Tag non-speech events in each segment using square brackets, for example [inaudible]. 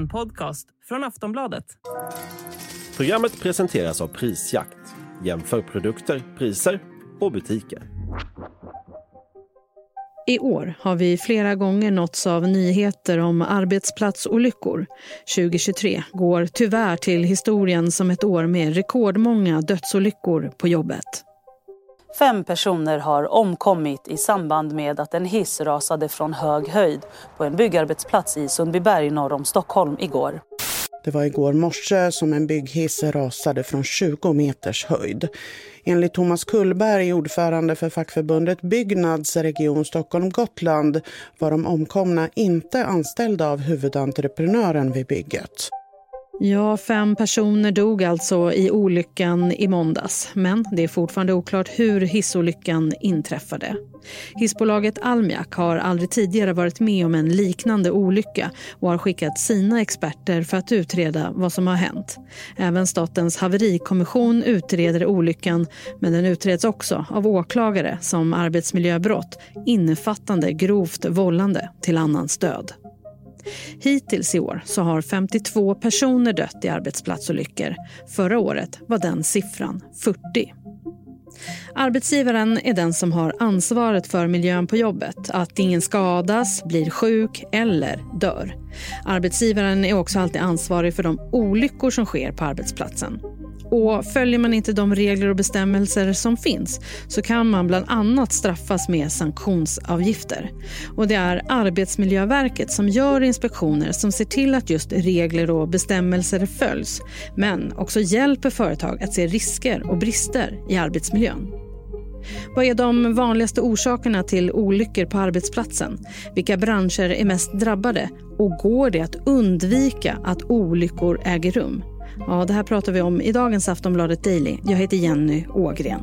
En podcast från Aftonbladet. Programmet presenteras av Prisjakt. Jämför produkter, priser och butiker. I år har vi flera gånger nåtts av nyheter om arbetsplatsolyckor. 2023 går tyvärr till historien som ett år med rekordmånga dödsolyckor på jobbet. Fem personer har omkommit i samband med att en hiss rasade från hög höjd på en byggarbetsplats i Sundbyberg norr om Stockholm igår. Det var igår morse som en bygghiss rasade från 20 meters höjd. Enligt Thomas Kullberg, ordförande för fackförbundet Byggnads region Stockholm-Gotland var de omkomna inte anställda av huvudentreprenören vid bygget. Ja, fem personer dog alltså i olyckan i måndags. Men det är fortfarande oklart hur hissolyckan inträffade. Hissbolaget Almiak har aldrig tidigare varit med om en liknande olycka och har skickat sina experter för att utreda vad som har hänt. Även Statens haverikommission utreder olyckan men den utreds också av åklagare som arbetsmiljöbrott innefattande grovt vållande till annans död. Hittills i år så har 52 personer dött i arbetsplatsolyckor. Förra året var den siffran 40. Arbetsgivaren är den som har ansvaret för miljön på jobbet. Att ingen skadas, blir sjuk eller dör. Arbetsgivaren är också alltid ansvarig för de olyckor som sker på arbetsplatsen. Och följer man inte de regler och bestämmelser som finns så kan man bland annat straffas med sanktionsavgifter. Och det är Arbetsmiljöverket som gör inspektioner som ser till att just regler och bestämmelser följs men också hjälper företag att se risker och brister i arbetsmiljön. Vad är de vanligaste orsakerna till olyckor på arbetsplatsen? Vilka branscher är mest drabbade? Och går det att undvika att olyckor äger rum? Ja, det här pratar vi om i dagens Aftonbladet Daily. Jag heter Jenny Ågren.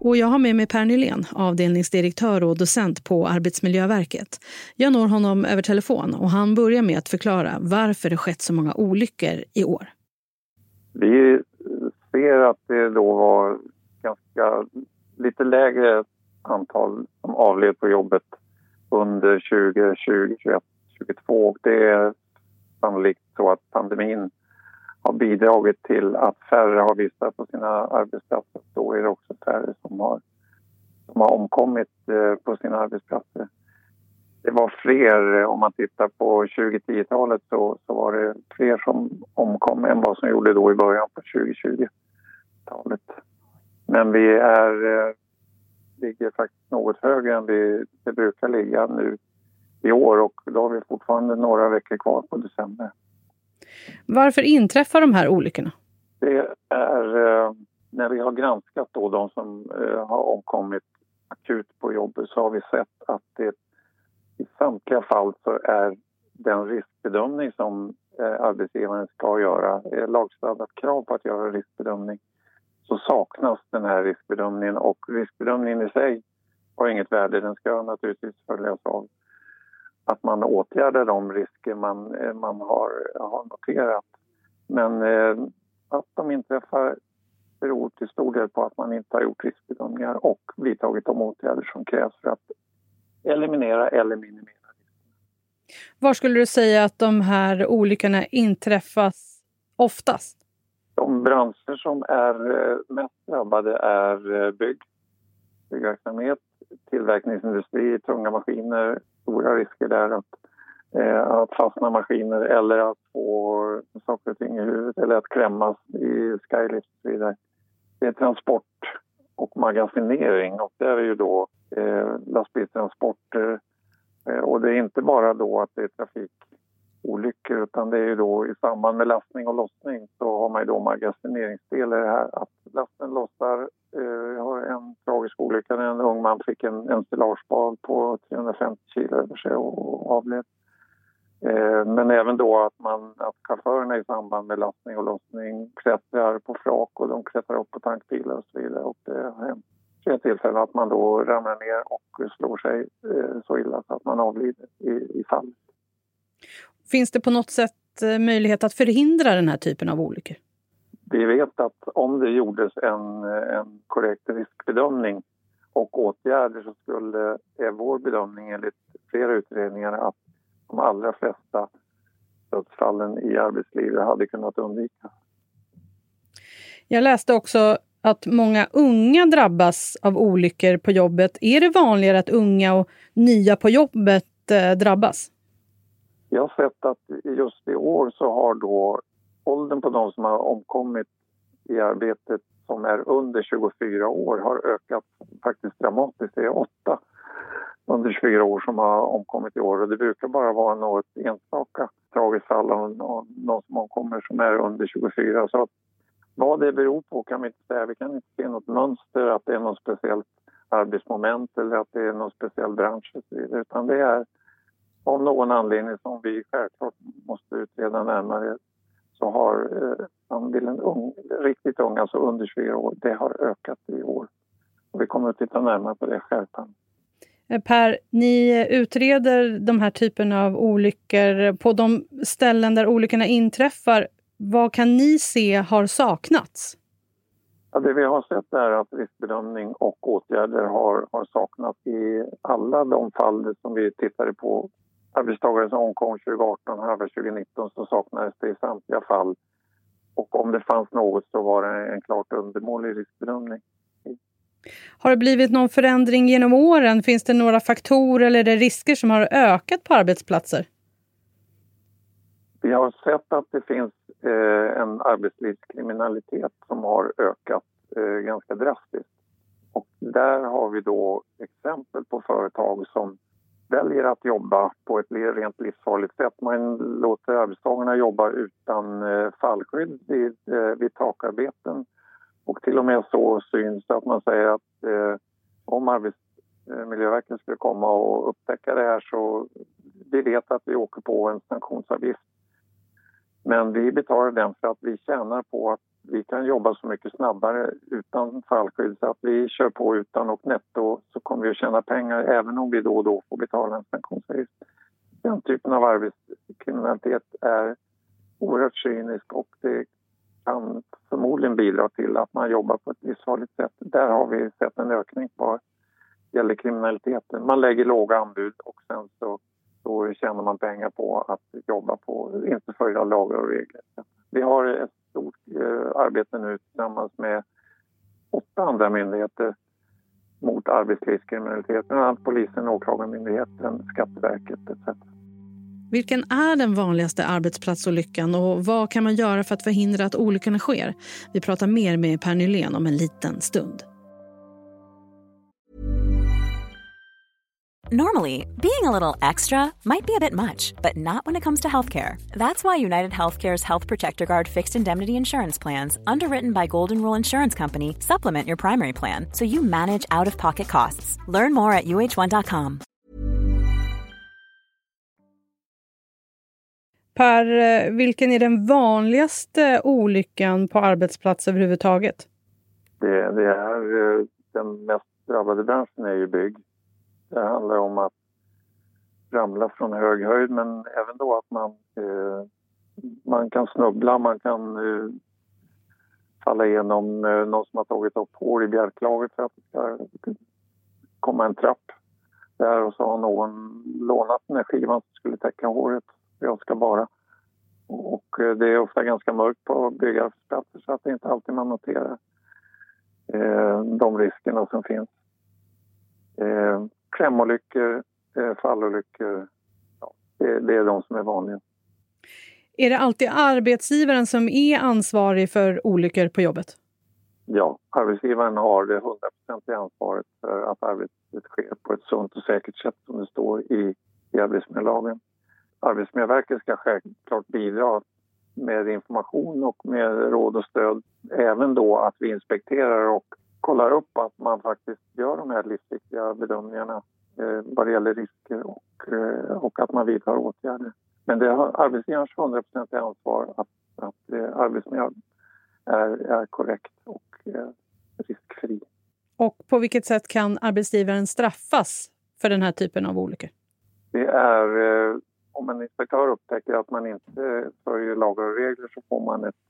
Och jag har med mig Per Nylén, avdelningsdirektör och docent på Arbetsmiljöverket. Jag når honom över telefon och han börjar med att förklara varför det skett så många olyckor i år. Vi ser att det då var ganska lite lägre antal som avled på jobbet under 2020, 2021, 2022. Det är sannolikt så att pandemin har bidragit till att färre har vistats på sina arbetsplatser. Då är det också färre som har, som har omkommit eh, på sina arbetsplatser. Det var fler, eh, om man tittar på 2010-talet så, så var det fler som omkom än vad som gjorde då i början på 2020-talet. Men vi är, eh, ligger faktiskt något högre än vi det brukar ligga nu i år och då har vi fortfarande några veckor kvar på december. Varför inträffar de här olyckorna? Det är eh, när vi har granskat då de som eh, har omkommit akut på jobbet så har vi sett att det i samtliga fall så är den riskbedömning som eh, arbetsgivaren ska göra, är lagstadgat krav på att göra riskbedömning, så saknas den här riskbedömningen och riskbedömningen i sig har inget värde. Den ska naturligtvis följas av att man åtgärdar de risker man, eh, man har, har noterat. Men eh, att de inträffar beror till stor del på att man inte har gjort riskbedömningar och vidtagit de åtgärder som krävs för att eliminera eller minimera Var skulle du säga att de här olyckorna inträffas oftast? De branscher som är eh, mest drabbade är eh, bygg, byggverksamhet, tillverkningsindustri, tunga maskiner, stora risker där att, eh, att fastna maskiner eller att få saker och ting i huvudet eller att klämmas i skylift och så vidare. Det är transport och magasinering och det är ju då eh, lastbilstransporter eh, och det är inte bara då att det är trafikolyckor utan det är ju då i samband med lastning och lossning så har man ju då magasineringsdelar här att lasten lossar Eh, jag har en tragisk olycka där en ung man fick en ensilagebal på 350 kilo över sig och avled. Eh, men även då att, man, att chaufförerna i samband med lastning och lossning klättrar på flak och de klättrar upp på tankbilar och så vidare. Och det har hänt tre tillfällen att man då ramlar ner och slår sig eh, så illa så att man avlider i, i fallet. Finns det på något sätt möjlighet att förhindra den här typen av olyckor? Vi vet att om det gjordes en, en korrekt riskbedömning och åtgärder så skulle, är vår bedömning enligt flera utredningar att de allra flesta dödsfallen i arbetslivet hade kunnat undvikas. Jag läste också att många unga drabbas av olyckor på jobbet. Är det vanligare att unga och nya på jobbet eh, drabbas? Jag har sett att just i år så har då åldern på de som har omkommit i arbetet som är under 24 år har ökat faktiskt dramatiskt. Det är åtta under 24 år som har omkommit i år och det brukar bara vara något enstaka tragiskt fall av någon som omkommer som är under 24. Så att vad det beror på kan vi inte säga. Vi kan inte se något mönster, att det är något speciellt arbetsmoment eller att det är någon speciell bransch och så vidare. Utan det är av någon anledning som vi självklart måste utreda närmare så har eh, andelen ung, riktigt unga, alltså under 24 år, det har ökat i år. Och vi kommer att titta närmare på det skärpan. Eh, per, ni utreder de här typerna av olyckor på de ställen där olyckorna inträffar. Vad kan ni se har saknats? Ja, det vi har sett är att riskbedömning och åtgärder har, har saknats i alla de fall som vi tittade på. Arbetstagare som omkom 2018 och 2019 så saknades det i samtliga fall. Och om det fanns något så var det en klart undermålig riskbedömning. Har det blivit någon förändring genom åren? Finns det några faktorer eller risker som har ökat på arbetsplatser? Vi har sett att det finns eh, en arbetslivskriminalitet som har ökat eh, ganska drastiskt. Och där har vi då exempel på företag som väljer att jobba på ett rent livsfarligt sätt. Man låter arbetstagarna jobba utan eh, fallskydd vid, eh, vid takarbeten och till och med så syns det att man säger att eh, om Arbetsmiljöverket skulle komma och upptäcka det här så vi vet att vi åker på en sanktionsavgift. Men vi betalar den för att vi tjänar på att vi kan jobba så mycket snabbare utan fallskydd så att vi kör på utan och netto så kommer vi att tjäna pengar även om vi då och då får betala en sanktionsavgift. Den typen av arbetskriminalitet är oerhört cynisk och det kan förmodligen bidra till att man jobbar på ett livsfarligt sätt. Där har vi sett en ökning vad gäller kriminaliteten. Man lägger låga anbud och sen så, så tjänar man pengar på att jobba på, inte följa lagar och regler. Vi har ett stort arbete nu tillsammans med åtta andra myndigheter mot arbetslivskriminalitet, bland annat polisen, Åklagarmyndigheten, Skatteverket etc. Vilken är den vanligaste arbetsplatsolyckan och vad kan man göra för att förhindra att olyckorna sker? Vi pratar mer med Per Nylén om en liten stund. Normally, being a little extra might be a bit much, but not when it comes to healthcare. That's why United Healthcare's Health Protector Guard fixed indemnity insurance plans, underwritten by Golden Rule Insurance Company, supplement your primary plan so you manage out of pocket costs. Learn more at uh1.com. Per, eh, vilken är den vanligaste olyckan på arbetsplats överhuvudtaget? Det, det är eh, den mest drabbade branschen är ju bygg. Det handlar om att ramla från hög höjd men även då att man, eh, man kan snubbla, man kan eh, falla igenom eh, någon som har tagit upp hår i bjälklaget för att det ska komma en trapp där och så har någon lånat den här skivan som skulle täcka håret jag ska bara. Och eh, det är ofta ganska mörkt på byggarbetsplatser så att det är inte alltid man noterar eh, de riskerna som finns. Eh, klämolyckor, eh, fallolyckor, ja, det, det, är de som är vanliga. Är det alltid arbetsgivaren som är ansvarig för olyckor på jobbet? Ja, arbetsgivaren har det hundraprocentiga ansvaret för att arbetet sker på ett sunt och säkert sätt som det står i, i arbetsmiljölagen. Arbetsmiljöverket ska självklart bidra med information och med råd och stöd. Även då att vi inspekterar och kollar upp att man faktiskt gör de här livsviktiga bedömningarna eh, vad det gäller risker och, eh, och att man vidtar åtgärder. Men det är arbetsgivarens 100 ansvar att, att eh, arbetsmiljön är, är korrekt och eh, riskfri. Och på vilket sätt kan arbetsgivaren straffas för den här typen av olyckor? Det är eh, om en inspektör upptäcker att man inte följer lagar och regler så får man ett,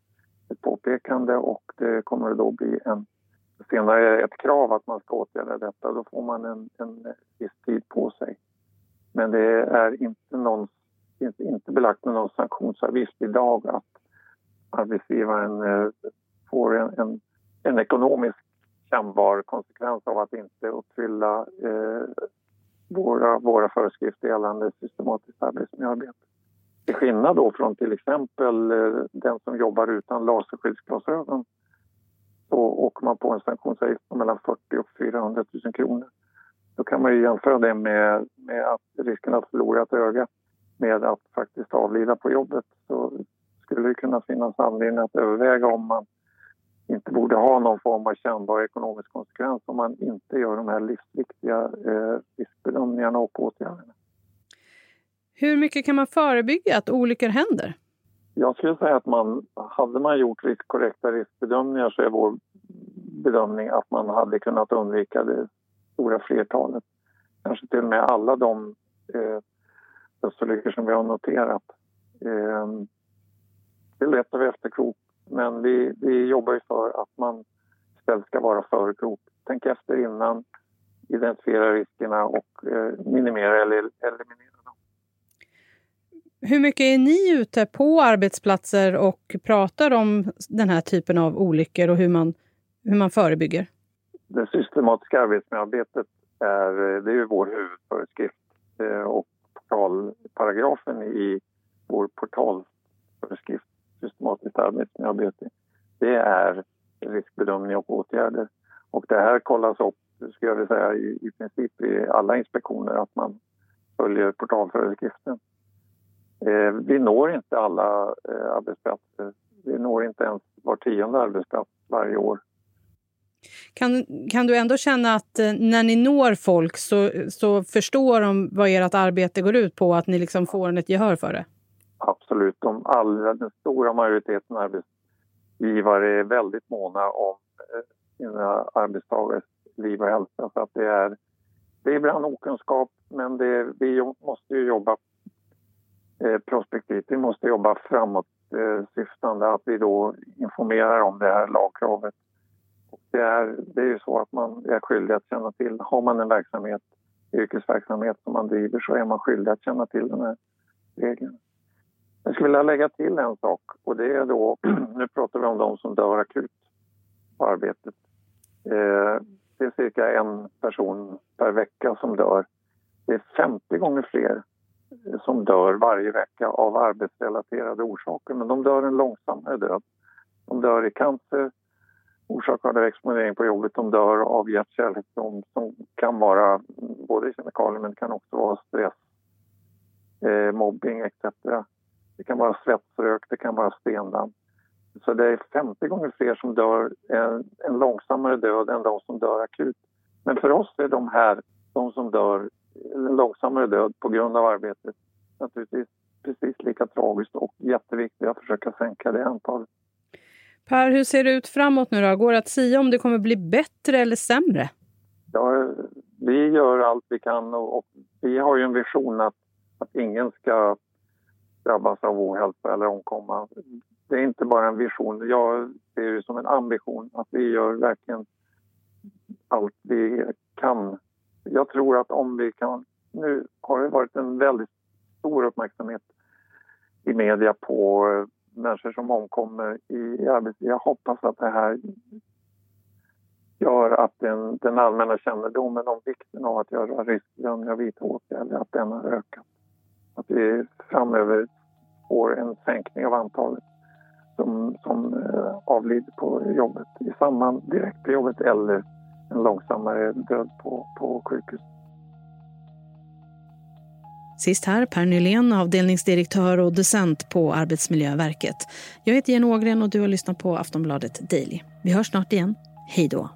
ett påpekande och det kommer då bli en senare ett krav att man ska åtgärda detta. Då får man en, en viss tid på sig. Men det är inte, någon, inte, inte belagt med någon sanktionsavgift idag att arbetsgivaren eh, får en, en, en ekonomisk kännbar konsekvens av att inte uppfylla eh, våra, våra föreskrifter gällande systematiskt arbetsmiljöarbete. Till skillnad då från till exempel eh, den som jobbar utan laserskyddsglasögon så åker man på en sanktionsavgift på mellan 40 och 400 000 kronor. Då kan man ju jämföra det med, med att risken att förlora ett öga med att faktiskt avlida på jobbet. Så skulle det kunna finnas anledning att överväga om man inte borde ha någon form av kännbar ekonomisk konsekvens om man inte gör de här livsviktiga eh, riskbedömningarna och åtgärderna. Hur mycket kan man förebygga att olyckor händer? Jag skulle säga att man, hade man gjort korrekta riskbedömningar så är vår bedömning att man hade kunnat undvika det stora flertalet. Kanske till och med alla de eh, dödsolyckor som vi har noterat. Eh, det är lätt att vara efterklok men vi, vi jobbar ju för att man istället ska vara förklok. Tänk efter innan, identifiera riskerna och eh, minimera eller eliminera. Hur mycket är ni ute på arbetsplatser och pratar om den här typen av olyckor och hur man, hur man förebygger? Det systematiska arbetsmiljöarbetet är, det är vår huvudföreskrift eh, och portalparagrafen i vår portalföreskrift systematiskt arbetsmiljöarbete, det är riskbedömning och åtgärder. Och det här kollas upp, skulle jag vilja säga, i, i princip i alla inspektioner att man följer portalföreskriften. Eh, vi når inte alla eh, arbetsplatser. Vi når inte ens var tionde arbetsplats varje år. Kan, kan du ändå känna att eh, när ni når folk så, så förstår de vad ert arbete går ut på? Att ni liksom får ett gehör för det? absolut. De allra, den stora majoriteten arbetsgivare är väldigt måna om sina arbetstagares liv och hälsa. Så att det, är, det är ibland okunskap, men det, vi måste ju jobba eh, prospektivt. Vi måste jobba framåtsyftande, eh, att vi då informerar om det här lagkravet. det, är, det är ju så att man är skyldig att känna till, har man en verksamhet, yrkesverksamhet som man driver så är man skyldig att känna till den här regeln. Jag skulle vilja lägga till en sak och det är då, [clears throat] nu pratar vi om de som dör akut på arbetet. Eh, det är cirka en person per vecka som dör. Det är 50 gånger fler som dör varje vecka av arbetsrelaterade orsaker men de dör en långsammare död. De dör i cancer orsakad av exponering på jobbet. De dör av hjärt-kärlsjukdom som kan vara både kemikalier men det kan också vara stress, eh, mobbing etc. Det kan vara svetsrök, det kan vara stendamm. Så det är 50 gånger fler som dör en, en långsammare död än de som dör akut. Men för oss är de här, de som dör en långsammare död på grund av arbetet naturligtvis precis lika tragiskt och jätteviktigt att försöka sänka det antalet. Per, hur ser det ut framåt nu då? Går det att säga om det kommer bli bättre eller sämre? Ja, vi gör allt vi kan och, och vi har ju en vision att, att ingen ska drabbas av ohälsa eller omkomma. Det är inte bara en vision, jag ser det som en ambition att vi gör verkligen allt vi kan. Jag tror att om vi kan... Nu har det varit en väldigt stor uppmärksamhet i media på eh, människor som omkommer i arbetet. Jag hoppas att det här gör att den, den allmänna kännedomen om vikten av att göra riskbedömningar och vidta åtgärder, att den har ökat. Att vi framöver får en sänkning av antalet som, som eh, avlider på jobbet i samband direkt på jobbet eller en långsammare död på, på sjukhus. Sist här Per Nylén, avdelningsdirektör och docent på Arbetsmiljöverket. Jag heter Jenny Ågren och du har lyssnat på Aftonbladet Daily. Vi hörs snart igen. Hej då!